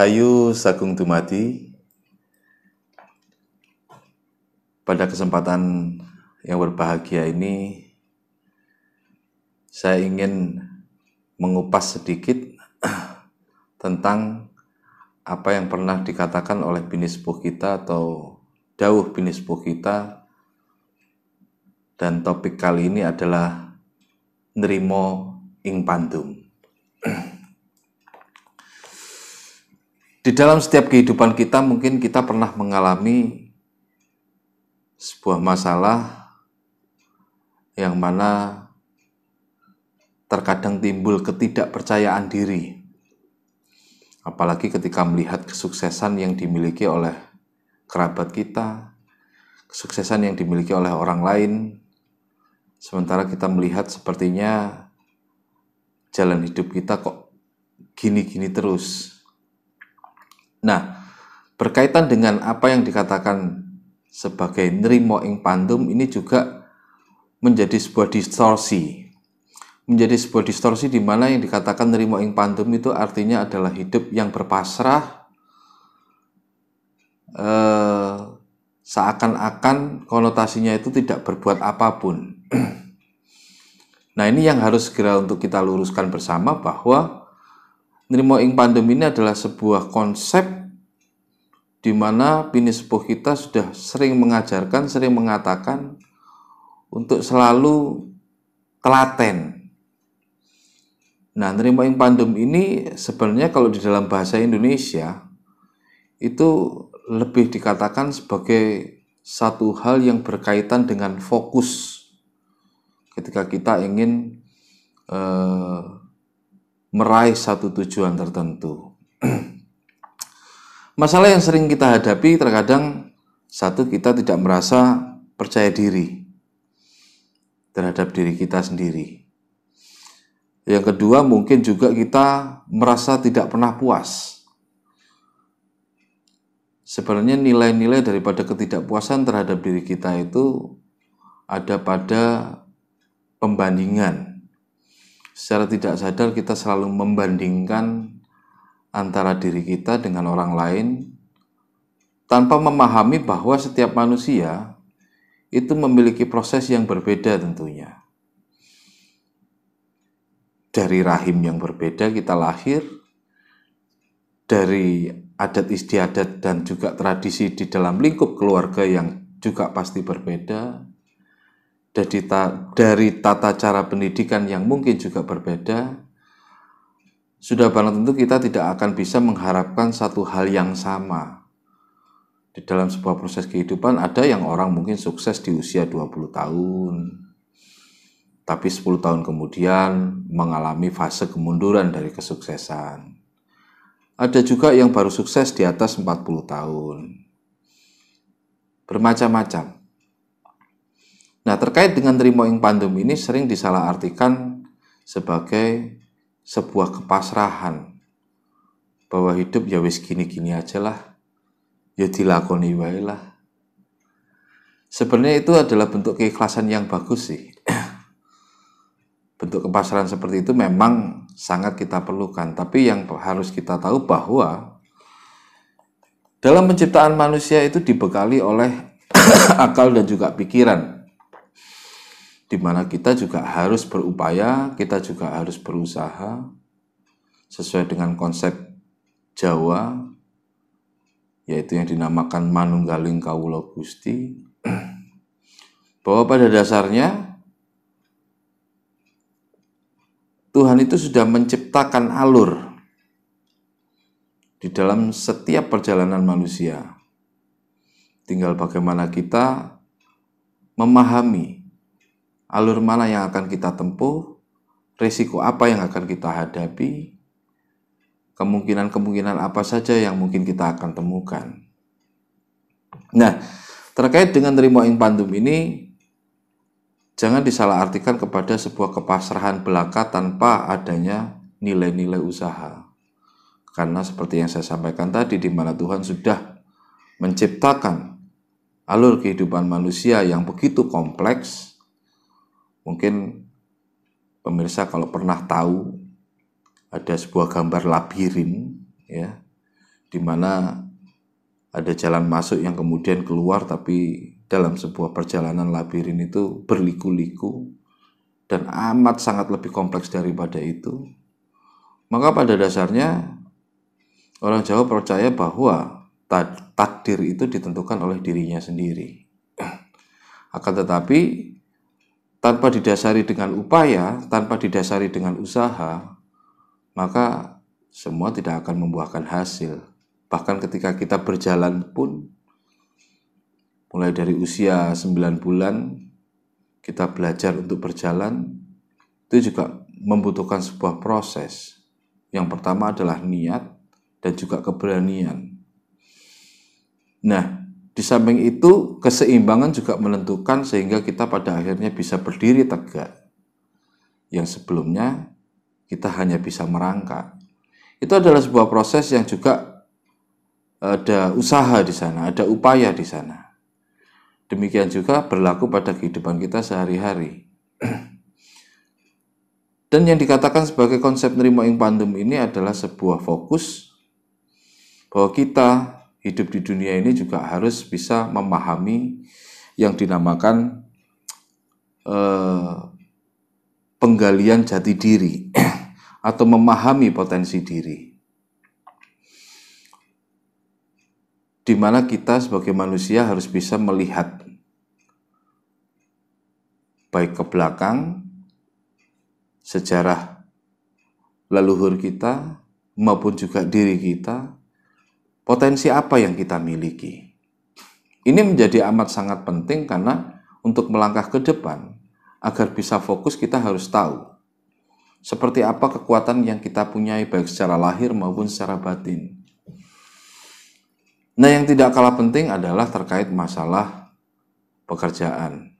Rahayu Sagung Dumadi Pada kesempatan yang berbahagia ini Saya ingin mengupas sedikit tentang apa yang pernah dikatakan oleh bini sepuh kita atau dawuh bini sepuh kita dan topik kali ini adalah nerimo ing pandum. Di dalam setiap kehidupan kita mungkin kita pernah mengalami sebuah masalah yang mana terkadang timbul ketidakpercayaan diri. Apalagi ketika melihat kesuksesan yang dimiliki oleh kerabat kita, kesuksesan yang dimiliki oleh orang lain, sementara kita melihat sepertinya jalan hidup kita kok gini-gini terus Nah, berkaitan dengan apa yang dikatakan sebagai nerimo ing pandum ini juga menjadi sebuah distorsi. Menjadi sebuah distorsi di mana yang dikatakan nerimo ing pandum itu artinya adalah hidup yang berpasrah eh, seakan-akan konotasinya itu tidak berbuat apa pun. nah, ini yang harus segera untuk kita luruskan bersama bahwa Nrimo ing pandemi ini adalah sebuah konsep di mana bini sepuh kita sudah sering mengajarkan, sering mengatakan untuk selalu telaten. Nah, nerimo ing pandem ini sebenarnya kalau di dalam bahasa Indonesia itu lebih dikatakan sebagai satu hal yang berkaitan dengan fokus ketika kita ingin eh, meraih satu tujuan tertentu. Masalah yang sering kita hadapi terkadang satu kita tidak merasa percaya diri terhadap diri kita sendiri. Yang kedua mungkin juga kita merasa tidak pernah puas. Sebenarnya nilai-nilai daripada ketidakpuasan terhadap diri kita itu ada pada pembandingan secara tidak sadar kita selalu membandingkan antara diri kita dengan orang lain tanpa memahami bahwa setiap manusia itu memiliki proses yang berbeda tentunya. Dari rahim yang berbeda kita lahir, dari adat istiadat dan juga tradisi di dalam lingkup keluarga yang juga pasti berbeda, dari, ta dari tata cara pendidikan yang mungkin juga berbeda, sudah barang tentu kita tidak akan bisa mengharapkan satu hal yang sama. Di dalam sebuah proses kehidupan ada yang orang mungkin sukses di usia 20 tahun, tapi 10 tahun kemudian mengalami fase kemunduran dari kesuksesan. Ada juga yang baru sukses di atas 40 tahun. Bermacam-macam. Nah, terkait dengan ing pandem ini sering disalahartikan sebagai sebuah kepasrahan. Bahwa hidup ya wis gini-gini aja lah. Ya dilakoni wae lah. Sebenarnya itu adalah bentuk keikhlasan yang bagus sih. Bentuk kepasrahan seperti itu memang sangat kita perlukan. Tapi yang harus kita tahu bahwa dalam penciptaan manusia itu dibekali oleh akal dan juga pikiran di mana kita juga harus berupaya, kita juga harus berusaha sesuai dengan konsep Jawa yaitu yang dinamakan Manunggaling Kawula Gusti bahwa pada dasarnya Tuhan itu sudah menciptakan alur di dalam setiap perjalanan manusia. Tinggal bagaimana kita memahami alur mana yang akan kita tempuh, risiko apa yang akan kita hadapi, kemungkinan-kemungkinan apa saja yang mungkin kita akan temukan. Nah, terkait dengan terima ing pandum ini, jangan disalahartikan kepada sebuah kepasrahan belaka tanpa adanya nilai-nilai usaha. Karena seperti yang saya sampaikan tadi, di mana Tuhan sudah menciptakan alur kehidupan manusia yang begitu kompleks, Mungkin pemirsa kalau pernah tahu ada sebuah gambar labirin ya di mana ada jalan masuk yang kemudian keluar tapi dalam sebuah perjalanan labirin itu berliku-liku dan amat sangat lebih kompleks daripada itu. Maka pada dasarnya orang Jawa percaya bahwa takdir itu ditentukan oleh dirinya sendiri. Akan tetapi tanpa didasari dengan upaya, tanpa didasari dengan usaha, maka semua tidak akan membuahkan hasil. Bahkan ketika kita berjalan pun, mulai dari usia 9 bulan, kita belajar untuk berjalan, itu juga membutuhkan sebuah proses. Yang pertama adalah niat dan juga keberanian. Nah, di samping itu, keseimbangan juga menentukan sehingga kita pada akhirnya bisa berdiri tegak. Yang sebelumnya kita hanya bisa merangkak. Itu adalah sebuah proses yang juga ada usaha di sana, ada upaya di sana. Demikian juga berlaku pada kehidupan kita sehari-hari. Dan yang dikatakan sebagai konsep nerimo ing pandem ini adalah sebuah fokus bahwa kita hidup di dunia ini juga harus bisa memahami yang dinamakan eh, penggalian jati diri atau memahami potensi diri. Di mana kita sebagai manusia harus bisa melihat baik ke belakang sejarah leluhur kita maupun juga diri kita potensi apa yang kita miliki. Ini menjadi amat sangat penting karena untuk melangkah ke depan, agar bisa fokus kita harus tahu seperti apa kekuatan yang kita punyai baik secara lahir maupun secara batin. Nah, yang tidak kalah penting adalah terkait masalah pekerjaan.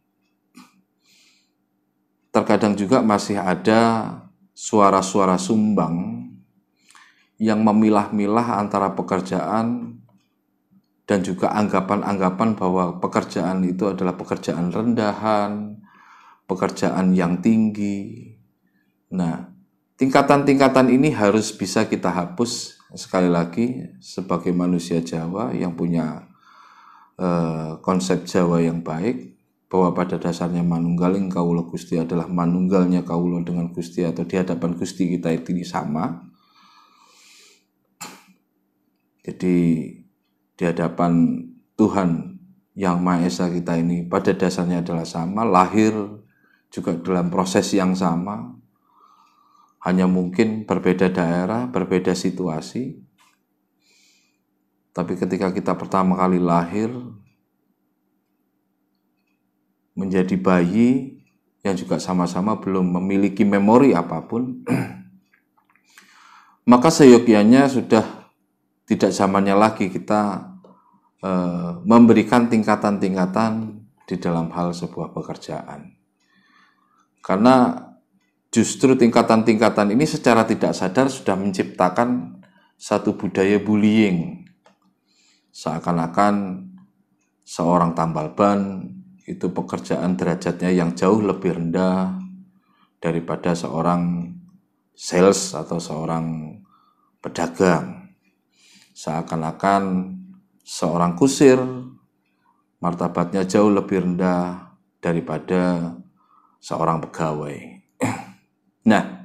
Terkadang juga masih ada suara-suara sumbang yang memilah-milah antara pekerjaan dan juga anggapan-anggapan bahwa pekerjaan itu adalah pekerjaan rendahan, pekerjaan yang tinggi. Nah, tingkatan-tingkatan ini harus bisa kita hapus sekali lagi sebagai manusia Jawa yang punya eh, konsep Jawa yang baik bahwa pada dasarnya manunggaling kaulo Gusti adalah manunggalnya kaulo dengan Gusti atau di hadapan Gusti kita itu sama jadi di hadapan Tuhan yang Maha Esa kita ini pada dasarnya adalah sama, lahir juga dalam proses yang sama, hanya mungkin berbeda daerah, berbeda situasi. Tapi ketika kita pertama kali lahir menjadi bayi yang juga sama-sama belum memiliki memori apa pun, maka seyogianya sudah tidak zamannya lagi kita uh, memberikan tingkatan-tingkatan di dalam hal sebuah pekerjaan. Karena justru tingkatan-tingkatan ini secara tidak sadar sudah menciptakan satu budaya bullying. Seakan-akan seorang tambal ban itu pekerjaan derajatnya yang jauh lebih rendah daripada seorang sales atau seorang pedagang seakan-akan seorang kusir martabatnya jauh lebih rendah daripada seorang pegawai. nah,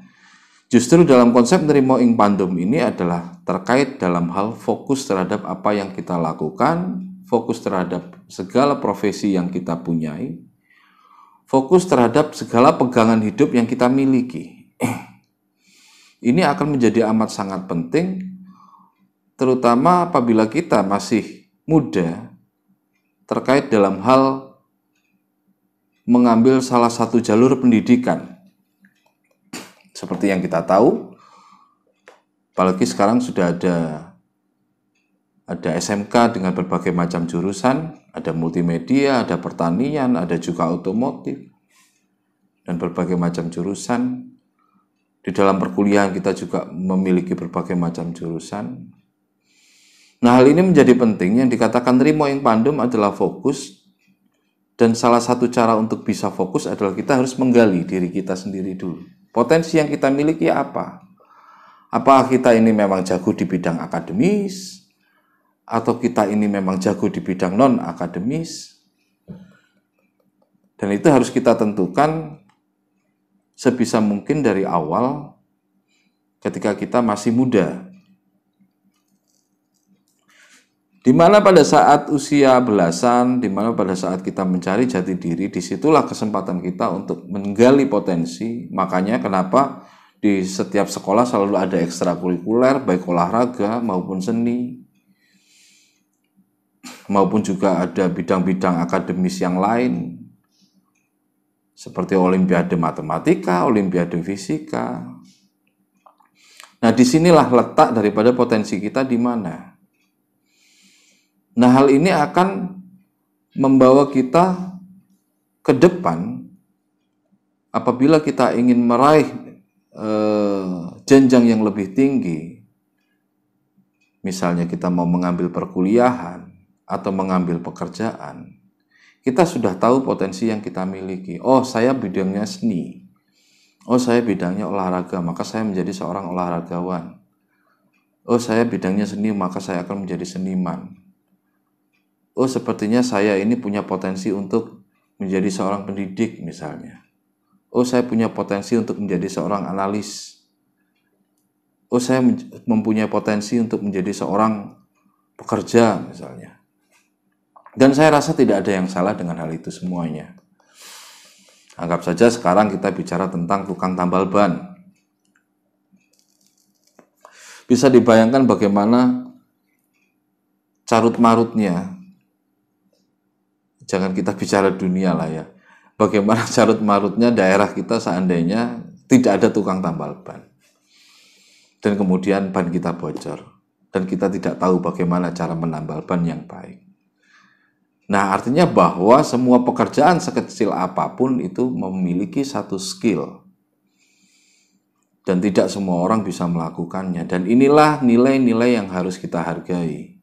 justru dalam konsep nerimo ing pandum ini adalah terkait dalam hal fokus terhadap apa yang kita lakukan, fokus terhadap segala profesi yang kita punyai, fokus terhadap segala pegangan hidup yang kita miliki. Ini akan menjadi amat sangat penting terutama apabila kita masih muda terkait dalam hal mengambil salah satu jalur pendidikan. Seperti yang kita tahu, apalagi sekarang sudah ada ada SMK dengan berbagai macam jurusan, ada multimedia, ada pertanian, ada juga otomotif, dan berbagai macam jurusan. Di dalam perkuliahan kita juga memiliki berbagai macam jurusan. Nah hal ini menjadi penting yang dikatakan Rimo yang pandem adalah fokus dan salah satu cara untuk bisa fokus adalah kita harus menggali diri kita sendiri dulu. Potensi yang kita miliki apa? Apakah kita ini memang jago di bidang akademis? atau kita ini memang jago di bidang non akademis. Dan itu harus kita tentukan sebisa mungkin dari awal ketika kita masih muda. Di mana pada saat usia belasan, di mana pada saat kita mencari jati diri, di situlah kesempatan kita untuk menggali potensi. Makanya kenapa di setiap sekolah selalu ada ekstrakurikuler, baik olahraga maupun seni, maupun juga ada bidang-bidang akademis yang lain, seperti olimpiade matematika, olimpiade fisika. Nah, di sinilah letak daripada potensi kita di mana. Nah, hal ini akan membawa kita ke depan apabila kita ingin meraih eh, jenjang yang lebih tinggi. Misalnya kita mau mengambil perkuliahan atau mengambil pekerjaan. Kita sudah tahu potensi yang kita miliki. Oh, saya bidangnya seni. Oh, saya bidangnya olahraga, maka saya menjadi seorang olahragawan. Oh, saya bidangnya seni, maka saya akan menjadi seniman oh sepertinya saya ini punya potensi untuk menjadi seorang pendidik misalnya. Oh saya punya potensi untuk menjadi seorang analis. Oh saya mempunyai potensi untuk menjadi seorang pekerja misalnya. Dan saya rasa tidak ada yang salah dengan hal itu semuanya. Anggap saja sekarang kita bicara tentang tukang tambal ban. Bisa dibayangkan bagaimana carut marutnya jangan kita bicara dunia lah ya. Bagaimana carut marutnya daerah kita seandainya tidak ada tukang tambal ban. Dan kemudian ban kita bocor. Dan kita tidak tahu bagaimana cara menambal ban yang baik. Nah artinya bahwa semua pekerjaan sekecil apa pun itu memiliki satu skill. Dan tidak semua orang bisa melakukannya. Dan inilah nilai-nilai yang harus kita hargai.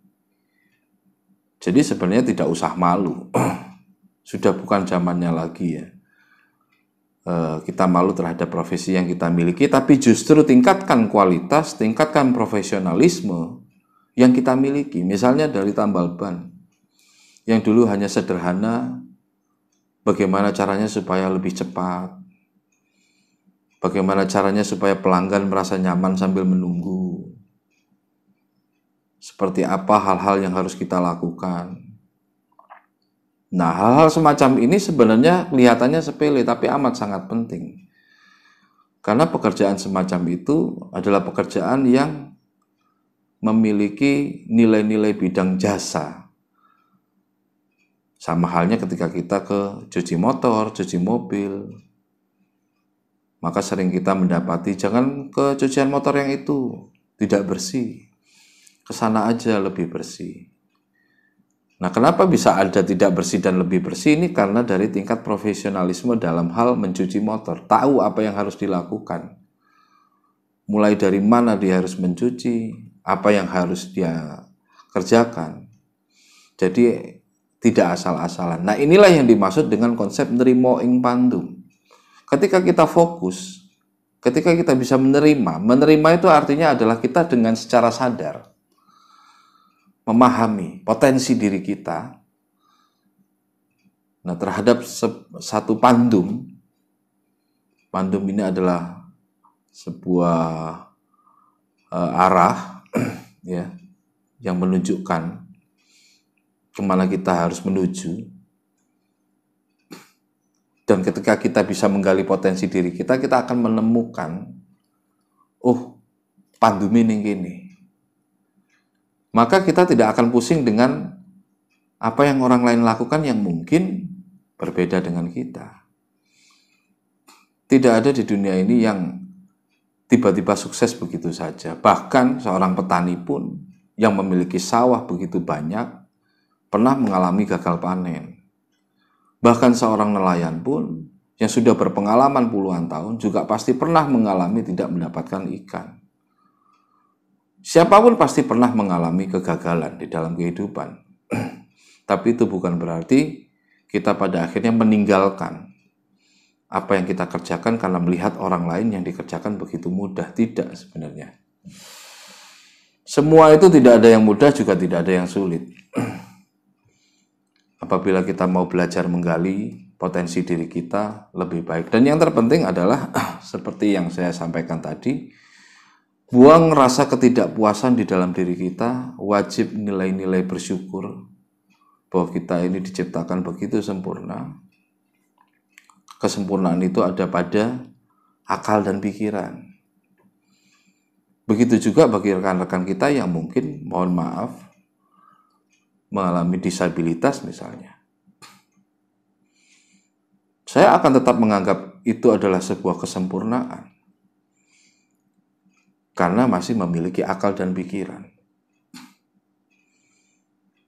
Jadi sebenarnya tidak usah malu. Sudah bukan zamannya lagi ya. Eh, kita malu terhadap profesi yang kita miliki, tapi justru tingkatkan kualitas, tingkatkan profesionalisme yang kita miliki. Misalnya dari tambal ban, yang dulu hanya sederhana, bagaimana caranya supaya lebih cepat, bagaimana caranya supaya pelanggan merasa nyaman sambil menunggu, seperti apa hal-hal yang harus kita lakukan. Nah, hal-hal semacam ini sebenarnya kelihatannya sepele, tapi amat sangat penting. Karena pekerjaan semacam itu adalah pekerjaan yang memiliki nilai-nilai bidang jasa. Sama halnya ketika kita ke cuci motor, cuci mobil, maka sering kita mendapati jangan ke cucian motor yang itu tidak bersih ke sana aja lebih bersih. Nah, kenapa bisa ada tidak bersih dan lebih bersih ini karena dari tingkat profesionalisme dalam hal mencuci motor, tahu apa yang harus dilakukan. Mulai dari mana dia harus mencuci, apa yang harus dia kerjakan. Jadi tidak asal-asalan. Nah, inilah yang dimaksud dengan konsep nerimo ing pandum. Ketika kita fokus, ketika kita bisa menerima, menerima itu artinya adalah kita dengan secara sadar memahami potensi diri kita. Nah terhadap satu pandum pandum ini adalah sebuah uh, arah ya yang menunjukkan ke mana kita harus menuju. Dan ketika kita bisa menggali potensi diri kita kita akan menemukan oh pandum ini gini maka kita tidak akan pusing dengan apa yang orang lain lakukan yang mungkin berbeda dengan kita. Tidak ada di dunia ini yang tiba-tiba sukses begitu saja. Bahkan seorang petani pun yang memiliki sawah begitu banyak pernah mengalami gagal panen. Bahkan seorang nelayan pun yang sudah berpengalaman puluhan tahun juga pasti pernah mengalami tidak mendapatkan ikan. Siapa pun pasti pernah mengalami kegagalan di dalam kehidupan. Tapi itu bukan berarti kita pada akhirnya meninggalkan apa yang kita kerjakan karena melihat orang lain yang dikerjakan begitu mudah. Tidak sebenarnya. Semua itu tidak ada yang mudah juga tidak ada yang sulit. Apabila kita mau belajar menggali potensi diri kita lebih baik. Dan yang terpenting adalah seperti yang saya sampaikan tadi, buang rasa ketidakpuasan di dalam diri kita, wajib nilai-nilai bersyukur bahwa kita ini diciptakan begitu sempurna. Kesempurnaan itu ada pada akal dan pikiran. Begitu juga bagi rekan-rekan kita yang mungkin, mohon maaf, mengalami disabilitas misalnya. Saya akan tetap menganggap itu adalah sebuah kesempurnaan. Karena masih memiliki akal dan pikiran.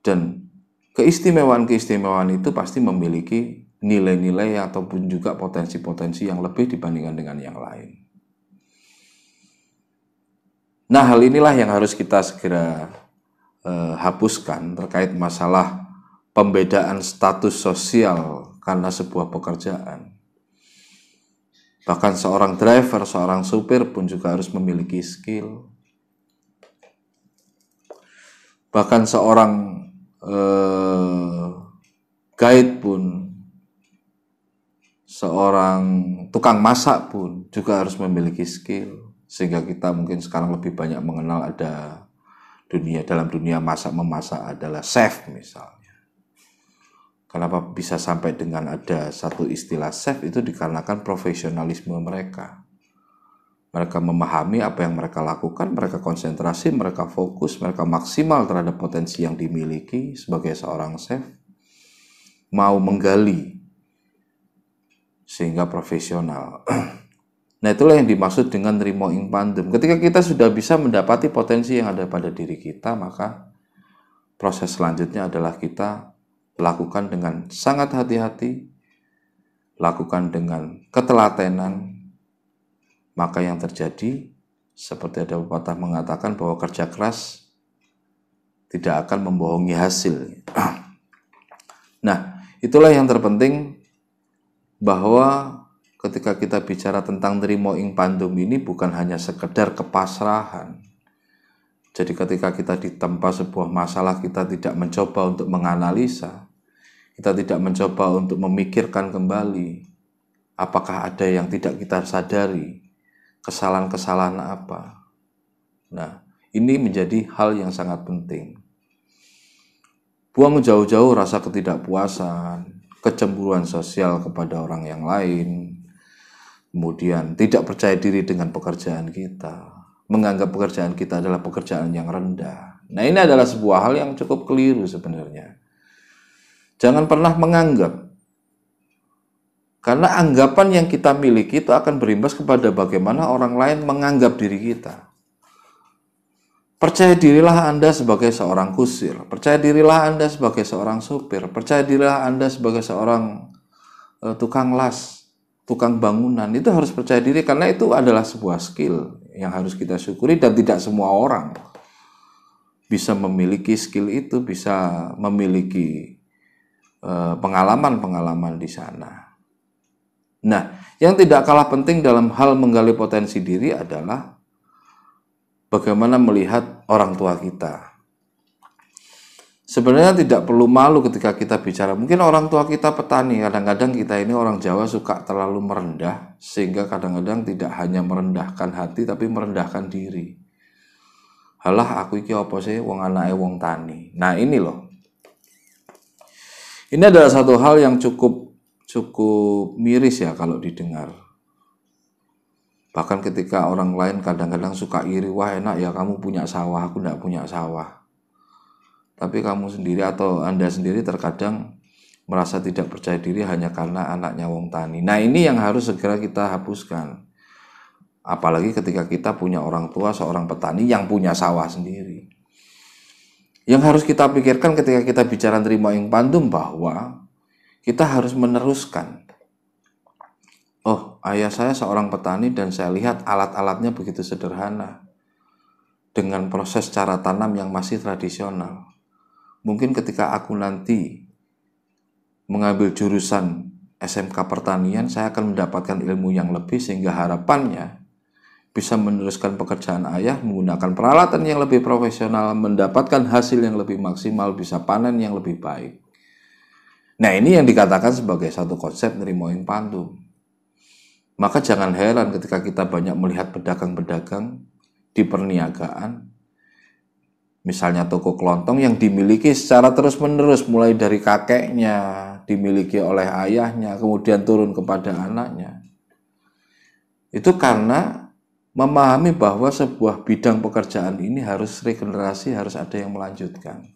Dan keistimewaan-keistimewaan itu pasti memiliki nilai-nilai ataupun juga potensi-potensi yang lebih dibandingkan dengan yang lain. Nah, hal inilah yang harus kita segera eh, hapuskan terkait masalah pembedaan status sosial karena sebuah pekerjaan. Bahkan seorang driver, seorang supir pun juga harus memiliki skill. Bahkan seorang eh, guide pun, seorang tukang masak pun juga harus memiliki skill sehingga kita mungkin sekarang lebih banyak mengenal ada dunia dalam dunia masak memasak adalah chef misalnya. Kenapa bisa sampai dengan ada satu istilah chef itu dikarenakan profesionalisme mereka. Mereka memahami apa yang mereka lakukan, mereka konsentrasi, mereka fokus, mereka maksimal terhadap potensi yang dimiliki sebagai seorang chef. Mau menggali sehingga profesional. Nah itulah yang dimaksud dengan rimo ing pandem. Ketika kita sudah bisa mendapati potensi yang ada pada diri kita, maka proses selanjutnya adalah kita lakukan dengan sangat hati-hati, lakukan dengan ketelatenan, maka yang terjadi seperti ada pepatah mengatakan bahwa kerja keras tidak akan membohongi hasil. Nah, itulah yang terpenting bahwa ketika kita bicara tentang terima ing pandum ini bukan hanya sekedar kepasrahan. Jadi ketika kita ditempa sebuah masalah kita tidak mencoba untuk menganalisa, kita tidak mencoba untuk memikirkan kembali apakah ada yang tidak kita sadari, kesalahan-kesalahan apa. Nah, ini menjadi hal yang sangat penting. Buang jauh-jauh rasa ketidakpuasan, kecemburuan sosial kepada orang yang lain, kemudian tidak percaya diri dengan pekerjaan kita, menganggap pekerjaan kita adalah pekerjaan yang rendah. Nah, ini adalah sebuah hal yang cukup keliru sebenarnya. Jangan pernah menganggap. Karena anggapan yang kita miliki itu akan berimbas kepada bagaimana orang lain menganggap diri kita. Percaya dirilah Anda sebagai seorang kusir, percaya dirilah Anda sebagai seorang supir, percaya dirilah Anda sebagai seorang uh, tukang las, tukang bangunan. Itu harus percaya diri karena itu adalah sebuah skill yang harus kita syukuri dan tidak semua orang bisa memiliki skill itu bisa memiliki pengalaman-pengalaman uh, di sana. Nah, yang tidak kalah penting dalam hal menggali potensi diri adalah bagaimana melihat orang tua kita sebenarnya tidak perlu malu ketika kita bicara. Mungkin orang tua kita petani, kadang-kadang kita ini orang Jawa suka terlalu merendah, sehingga kadang-kadang tidak hanya merendahkan hati, tapi merendahkan diri. Halah aku iki apa sih wong anake wong tani. Nah ini loh. Ini adalah satu hal yang cukup cukup miris ya kalau didengar. Bahkan ketika orang lain kadang-kadang suka iri, wah enak ya kamu punya sawah, aku tidak punya sawah tapi kamu sendiri atau Anda sendiri terkadang merasa tidak percaya diri hanya karena anaknya wong tani. Nah, ini yang harus segera kita hapuskan. Apalagi ketika kita punya orang tua seorang petani yang punya sawah sendiri. Yang harus kita pikirkan ketika kita bicara terima ing pandum bahwa kita harus meneruskan. Oh, ayah saya seorang petani dan saya lihat alat-alatnya begitu sederhana. Dengan proses cara tanam yang masih tradisional mungkin ketika aku nanti mengambil jurusan SMK pertanian, saya akan mendapatkan ilmu yang lebih sehingga harapannya bisa meneruskan pekerjaan ayah menggunakan peralatan yang lebih profesional, mendapatkan hasil yang lebih maksimal, bisa panen yang lebih baik. Nah ini yang dikatakan sebagai satu konsep nerimoing pantum. Maka jangan heran ketika kita banyak melihat pedagang-pedagang di perniagaan, misalnya toko kelontong yang dimiliki secara terus-menerus mulai dari kakeknya, dimiliki oleh ayahnya, kemudian turun kepada anaknya. Itu karena memahami bahwa sebuah bidang pekerjaan ini harus regenerasi, harus ada yang melanjutkan.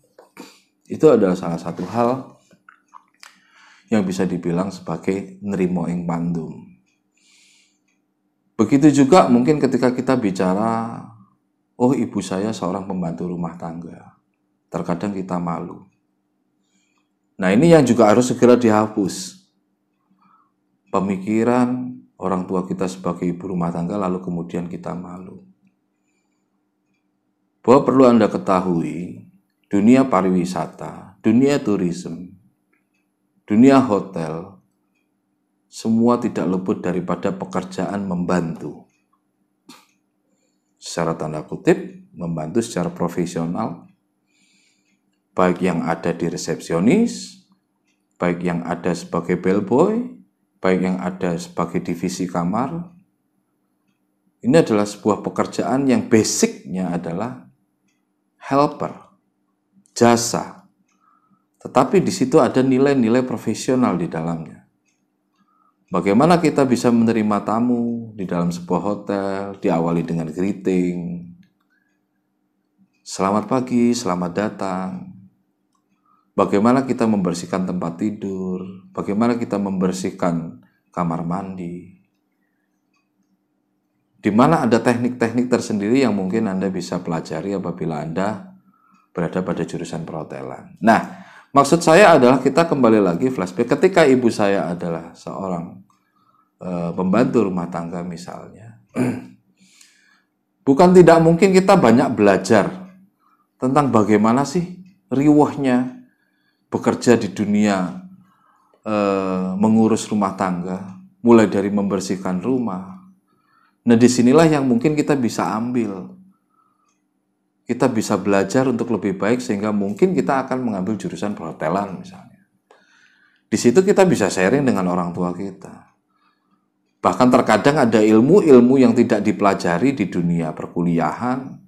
Itu adalah salah satu hal yang bisa dibilang sebagai nerimo ing pandum. Begitu juga mungkin ketika kita bicara, oh ibu saya seorang pembantu rumah tangga. Terkadang kita malu. Nah ini yang juga harus segera dihapus. Pemikiran orang tua kita sebagai ibu rumah tangga lalu kemudian kita malu. Bahwa perlu Anda ketahui, dunia pariwisata, dunia turisme, dunia hotel, semua tidak luput daripada pekerjaan membantu. Secara tanda kutip, membantu secara profesional, baik yang ada di resepsionis, baik yang ada sebagai bellboy, baik yang ada sebagai divisi kamar. Ini adalah sebuah pekerjaan yang basicnya adalah helper, jasa. Tetapi di situ ada nilai-nilai profesional di dalamnya. Bagaimana kita bisa menerima tamu di dalam sebuah hotel, diawali dengan greeting. Selamat pagi, selamat datang. Bagaimana kita membersihkan tempat tidur, bagaimana kita membersihkan kamar mandi. Di mana ada teknik-teknik tersendiri yang mungkin Anda bisa pelajari apabila Anda berada pada jurusan perhotelan. Nah, Maksud saya adalah kita kembali lagi flashback ketika ibu saya adalah seorang e, pembantu rumah tangga misalnya. Bukan tidak mungkin kita banyak belajar tentang bagaimana sih riwahnya bekerja di dunia e, mengurus rumah tangga, mulai dari membersihkan rumah. Nah di sinilah yang mungkin kita bisa ambil kita bisa belajar untuk lebih baik sehingga mungkin kita akan mengambil jurusan perhotelan misalnya. Di situ kita bisa sharing dengan orang tua kita. Bahkan terkadang ada ilmu-ilmu yang tidak dipelajari di dunia perkuliahan.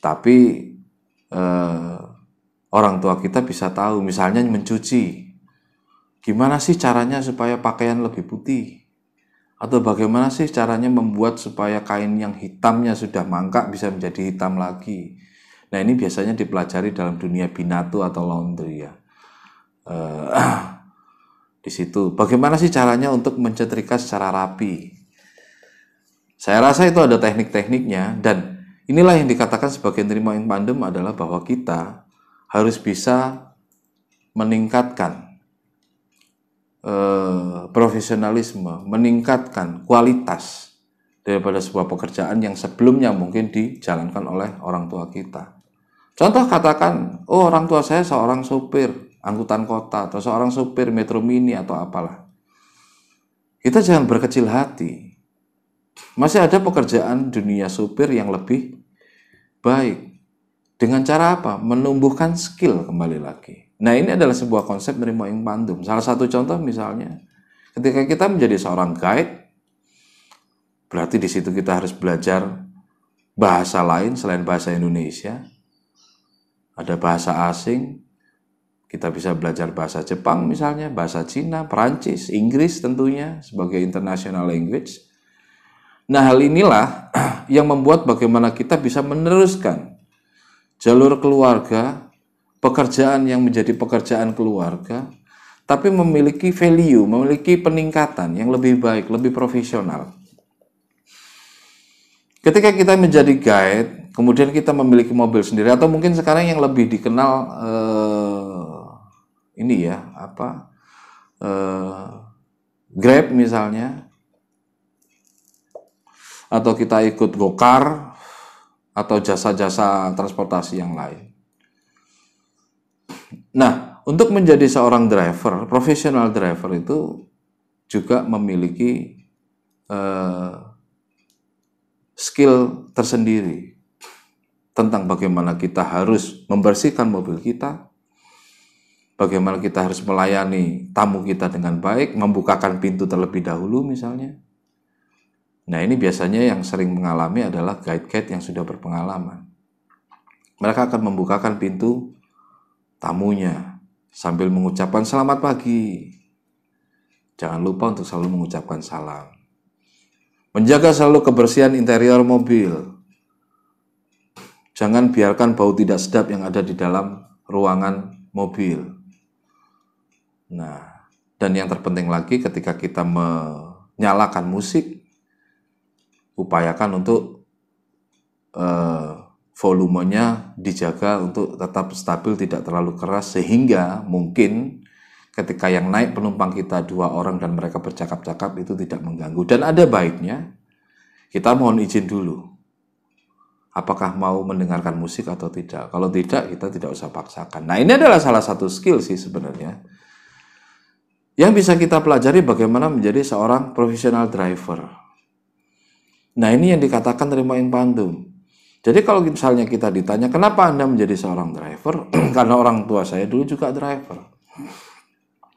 Tapi eh, orang tua kita bisa tahu misalnya mencuci. Gimana sih caranya supaya pakaian lebih putih? Atau bagaimana sih caranya membuat supaya kain yang hitamnya sudah mangkak bisa menjadi hitam lagi? Nah ini biasanya dipelajari dalam dunia binatu atau laundry ya. Uh, di situ bagaimana sih caranya untuk mencetrika secara rapi? Saya rasa itu ada teknik-tekniknya dan inilah yang dikatakan sebagai nerima yang pandem adalah bahwa kita harus bisa meningkatkan Eh, profesionalisme, meningkatkan kualitas daripada sebuah pekerjaan yang sebelumnya mungkin dijalankan oleh orang tua kita. Contoh katakan, oh orang tua saya seorang supir angkutan kota atau seorang supir metro mini atau apalah. Kita jangan berkecil hati. Masih ada pekerjaan dunia supir yang lebih baik. Dengan cara apa? Menumbuhkan skill kembali lagi. Nah ini adalah sebuah konsep nerimo ing pandum. Salah satu contoh misalnya, ketika kita menjadi seorang guide, berarti di situ kita harus belajar bahasa lain selain bahasa Indonesia. Ada bahasa asing, kita bisa belajar bahasa Jepang misalnya, bahasa Cina, Perancis, Inggris tentunya sebagai international language. Nah hal inilah yang membuat bagaimana kita bisa meneruskan jalur keluarga pekerjaan yang menjadi pekerjaan keluarga, tapi memiliki value, memiliki peningkatan yang lebih baik, lebih profesional. Ketika kita menjadi guide, kemudian kita memiliki mobil sendiri, atau mungkin sekarang yang lebih dikenal eh, ini ya apa eh, Grab misalnya, atau kita ikut gokar atau jasa-jasa transportasi yang lain. Nah, untuk menjadi seorang driver, profesional driver itu juga memiliki eh, skill tersendiri tentang bagaimana kita harus membersihkan mobil kita, bagaimana kita harus melayani tamu kita dengan baik, membukakan pintu terlebih dahulu misalnya. Nah ini biasanya yang sering mengalami adalah guide-guide yang sudah berpengalaman. Mereka akan membukakan pintu tamunya sambil mengucapkan selamat pagi. Jangan lupa untuk selalu mengucapkan salam. Menjaga selalu kebersihan interior mobil. Jangan biarkan bau tidak sedap yang ada di dalam ruangan mobil. Nah, dan yang terpenting lagi ketika kita menyalakan musik, upayakan untuk uh, volumenya dijaga untuk tetap stabil, tidak terlalu keras, sehingga mungkin ketika yang naik penumpang kita dua orang dan mereka bercakap-cakap itu tidak mengganggu. Dan ada baiknya kita mohon izin dulu. Apakah mau mendengarkan musik atau tidak? Kalau tidak, kita tidak usah paksakan. Nah, ini adalah salah satu skill sih sebenarnya. Yang bisa kita pelajari bagaimana menjadi seorang profesional driver. Nah, ini yang dikatakan terima ing pandum. Jadi kalau misalnya kita ditanya, kenapa Anda menjadi seorang driver? Karena orang tua saya dulu juga driver.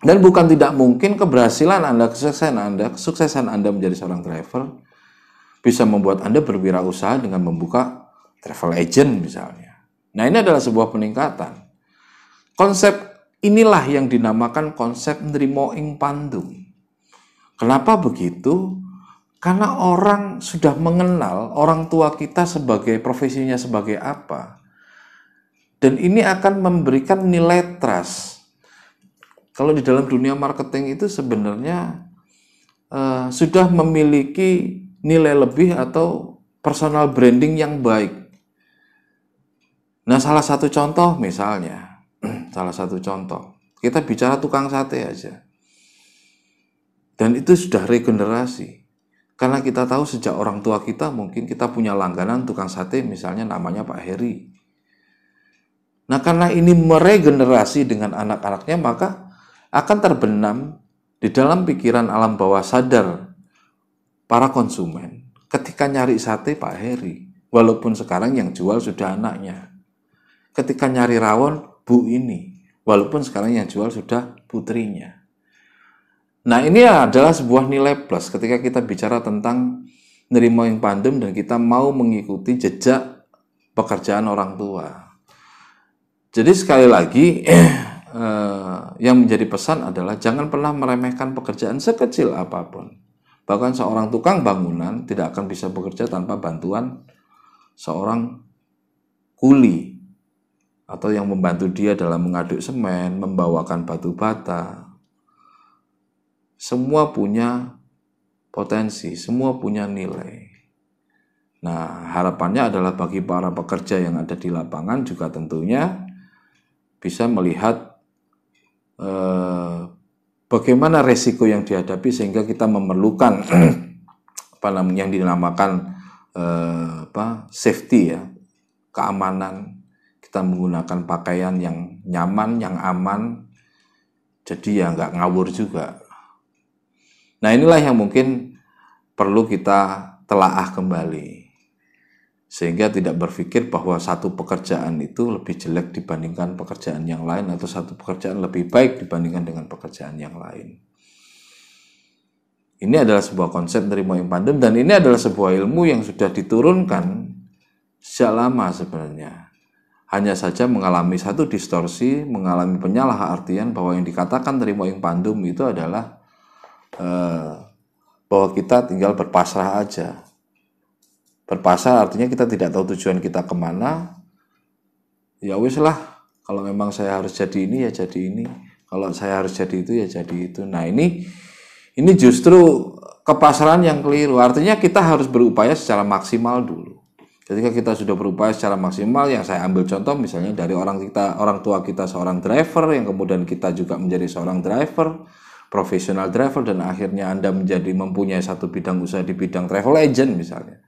Dan bukan tidak mungkin keberhasilan Anda, kesuksesan Anda, kesuksesan Anda menjadi seorang driver bisa membuat Anda berwirausaha dengan membuka travel agent misalnya. Nah, ini adalah sebuah peningkatan. Konsep inilah yang dinamakan konsep nerimo ing. Kenapa begitu? Karena orang sudah mengenal orang tua kita sebagai profesinya sebagai apa. Dan ini akan memberikan nilai trust kalau di dalam dunia marketing itu sebenarnya uh, sudah memiliki nilai lebih atau personal branding yang baik. Nah, salah satu contoh misalnya, salah satu contoh, kita bicara tukang sate aja. Dan itu sudah regenerasi. Karena kita tahu sejak orang tua kita mungkin kita punya langganan tukang sate misalnya namanya Pak Heri. Nah karena ini meregenerasi dengan anak-anaknya maka akan terbenam di dalam pikiran alam bawah sadar para konsumen ketika nyari sate Pak Heri. Walaupun sekarang yang jual sudah anaknya. Ketika nyari rawon, Bu ini. Walaupun sekarang yang jual sudah putrinya. Nah ini adalah sebuah nilai plus ketika kita bicara tentang nerima yang pandem dan kita mau mengikuti jejak pekerjaan orang tua. Jadi sekali lagi eh, yang menjadi pesan adalah jangan pernah meremehkan pekerjaan sekecil apa pun. Bahkan seorang tukang bangunan tidak akan bisa bekerja tanpa bantuan seorang kuli atau yang membantu dia dalam mengaduk semen, membawakan batu bata. Semua punya potensi, semua punya nilai. Nah, harapannya adalah bagi para pekerja yang ada di lapangan juga tentunya bisa melihat Eh, bagaimana resiko yang dihadapi sehingga kita memerlukan apa namanya yang dinamakan eh, apa safety ya keamanan. Kita menggunakan pakaian yang nyaman yang aman. Jadi ya nggak ngawur juga nah inilah yang mungkin perlu kita telaah kembali sehingga tidak berpikir bahwa satu pekerjaan itu lebih jelek dibandingkan pekerjaan yang lain atau satu pekerjaan lebih baik dibandingkan dengan pekerjaan yang lain. Ini adalah sebuah konsep dari Moyang Pandem dan ini adalah sebuah ilmu yang sudah diturunkan sejak lama sebenarnya. Hanya saja mengalami satu distorsi, mengalami penyalahartian bahwa yang dikatakan dari Moyang Pandem itu adalah bahwa kita tinggal berpasrah aja Berpasar artinya kita tidak tahu tujuan kita ke mana. Ya wis lah, kalau memang saya harus jadi ini ya jadi ini. Kalau saya harus jadi itu ya jadi itu. Nah ini ini justru kepasaran yang keliru. Artinya kita harus berupaya secara maksimal dulu. Ketika kita sudah berupaya secara maksimal, yang saya ambil contoh misalnya dari orang kita, orang tua kita seorang driver, yang kemudian kita juga menjadi seorang driver, profesional driver, dan akhirnya Anda menjadi mempunyai satu bidang usaha di bidang travel agent misalnya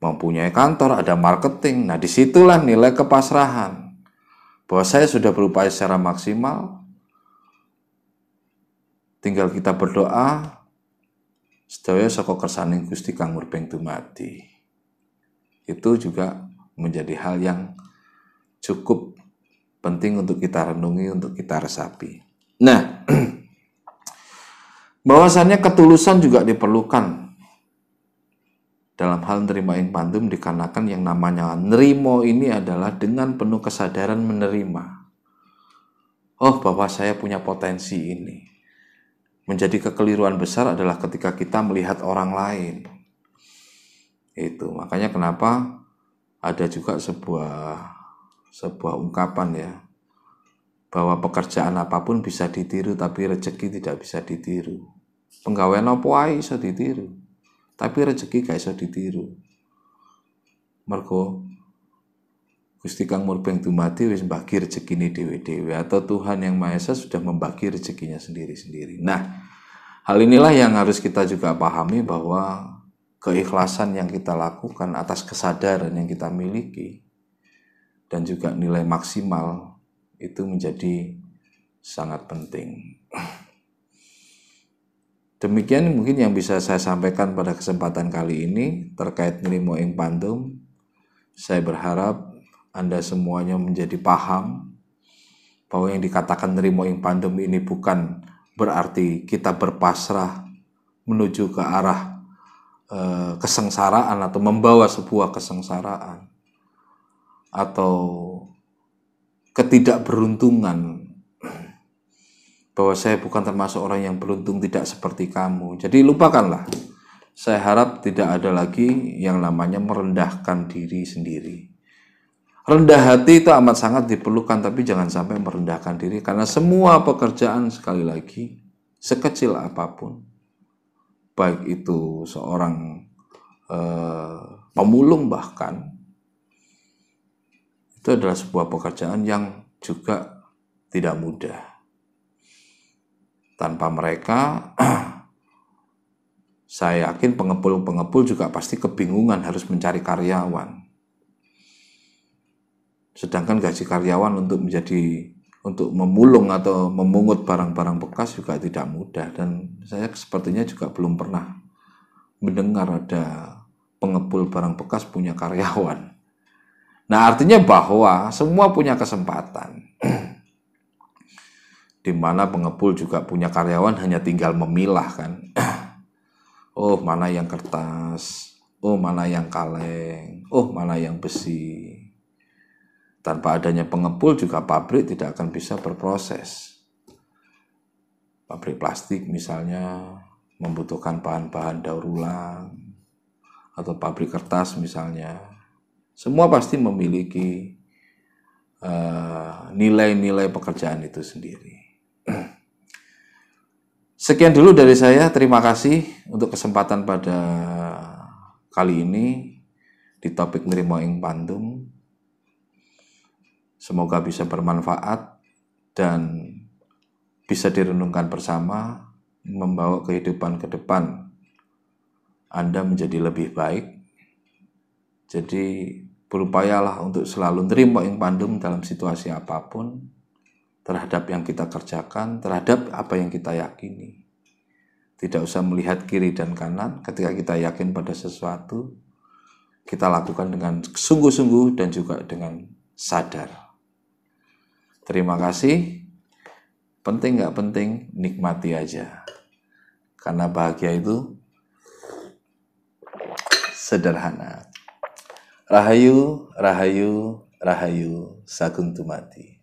mempunyai kantor, ada marketing. Nah, di situlah nilai kepasrahan. Bahwa saya sudah berupaya secara maksimal, tinggal kita berdoa, sedaya saka kersaning Gusti kang murbeng dumadi. Itu juga menjadi hal yang cukup penting untuk kita renungi, untuk kita resapi. Nah, bahwasannya ketulusan juga diperlukan dalam hal nerima pandum dikarenakan yang namanya nerimo ini adalah dengan penuh kesadaran menerima. Oh, bahwa saya punya potensi ini. Menjadi kekeliruan besar adalah ketika kita melihat orang lain. Itu makanya kenapa ada juga sebuah sebuah ungkapan ya bahwa pekerjaan apa pun bisa ditiru tapi rezeki tidak bisa ditiru. Penggawaian apa bisa ditiru tapi rezeki gak iso ditiru. Mergo Gusti Kang Murbeng Dumati wis mbagi rezekine dewe-dewe atau Tuhan yang Maha Esa sudah membagi rezekinya sendiri-sendiri. Nah, hal inilah yang harus kita juga pahami bahwa keikhlasan yang kita lakukan atas kesadaran yang kita miliki dan juga nilai maksimal itu menjadi sangat penting. Demikian mungkin yang bisa saya sampaikan pada kesempatan kali ini terkait nilimo ing pandum. Saya berharap Anda semuanya menjadi paham bahwa yang dikatakan nilimo ing pandum ini bukan berarti kita berpasrah menuju ke arah e, kesengsaraan atau membawa sebuah kesengsaraan atau ketidakberuntungan bahwa saya bukan termasuk orang yang beruntung tidak seperti kamu. Jadi lupakanlah. Saya harap tidak ada lagi yang namanya merendahkan diri sendiri. Rendah hati itu amat sangat diperlukan, tapi jangan sampai merendahkan diri karena semua pekerjaan sekali lagi sekecil apa pun, baik itu seorang eh, pemulung bahkan itu adalah sebuah pekerjaan yang juga tidak mudah. Tanpa mereka, saya yakin pengepul-pengepul juga pasti kebingungan harus mencari karyawan. Sedangkan gaji karyawan untuk menjadi untuk memulung atau memungut barang-barang bekas juga tidak mudah dan saya sepertinya juga belum pernah mendengar ada pengepul barang bekas punya karyawan. Nah, artinya bahwa semua punya kesempatan. di mana pengepul juga punya karyawan hanya tinggal memilah kan. oh, mana yang kertas, oh mana yang kaleng, oh mana yang besi. Tanpa adanya pengepul juga pabrik tidak akan bisa berproses. Pabrik plastik misalnya membutuhkan bahan-bahan daur ulang atau pabrik kertas misalnya. Semua pasti memiliki eh, nilai-nilai uh, pekerjaan itu sendiri. Sekian dulu dari saya. Terima kasih untuk kesempatan pada kali ini di topik Nerimo Ing Pandum. Semoga bisa bermanfaat dan bisa direnungkan bersama membawa kehidupan ke depan Anda menjadi lebih baik. Jadi berupayalah untuk selalu nerimo ing pandum dalam situasi apa pun terhadap yang kita kerjakan, terhadap apa yang kita yakini. Tidak usah melihat kiri dan kanan ketika kita yakin pada sesuatu, kita lakukan dengan sungguh-sungguh dan juga dengan sadar. Terima kasih. Penting nggak penting, nikmati aja. Karena bahagia itu sederhana. Rahayu, rahayu, rahayu, saguntumati.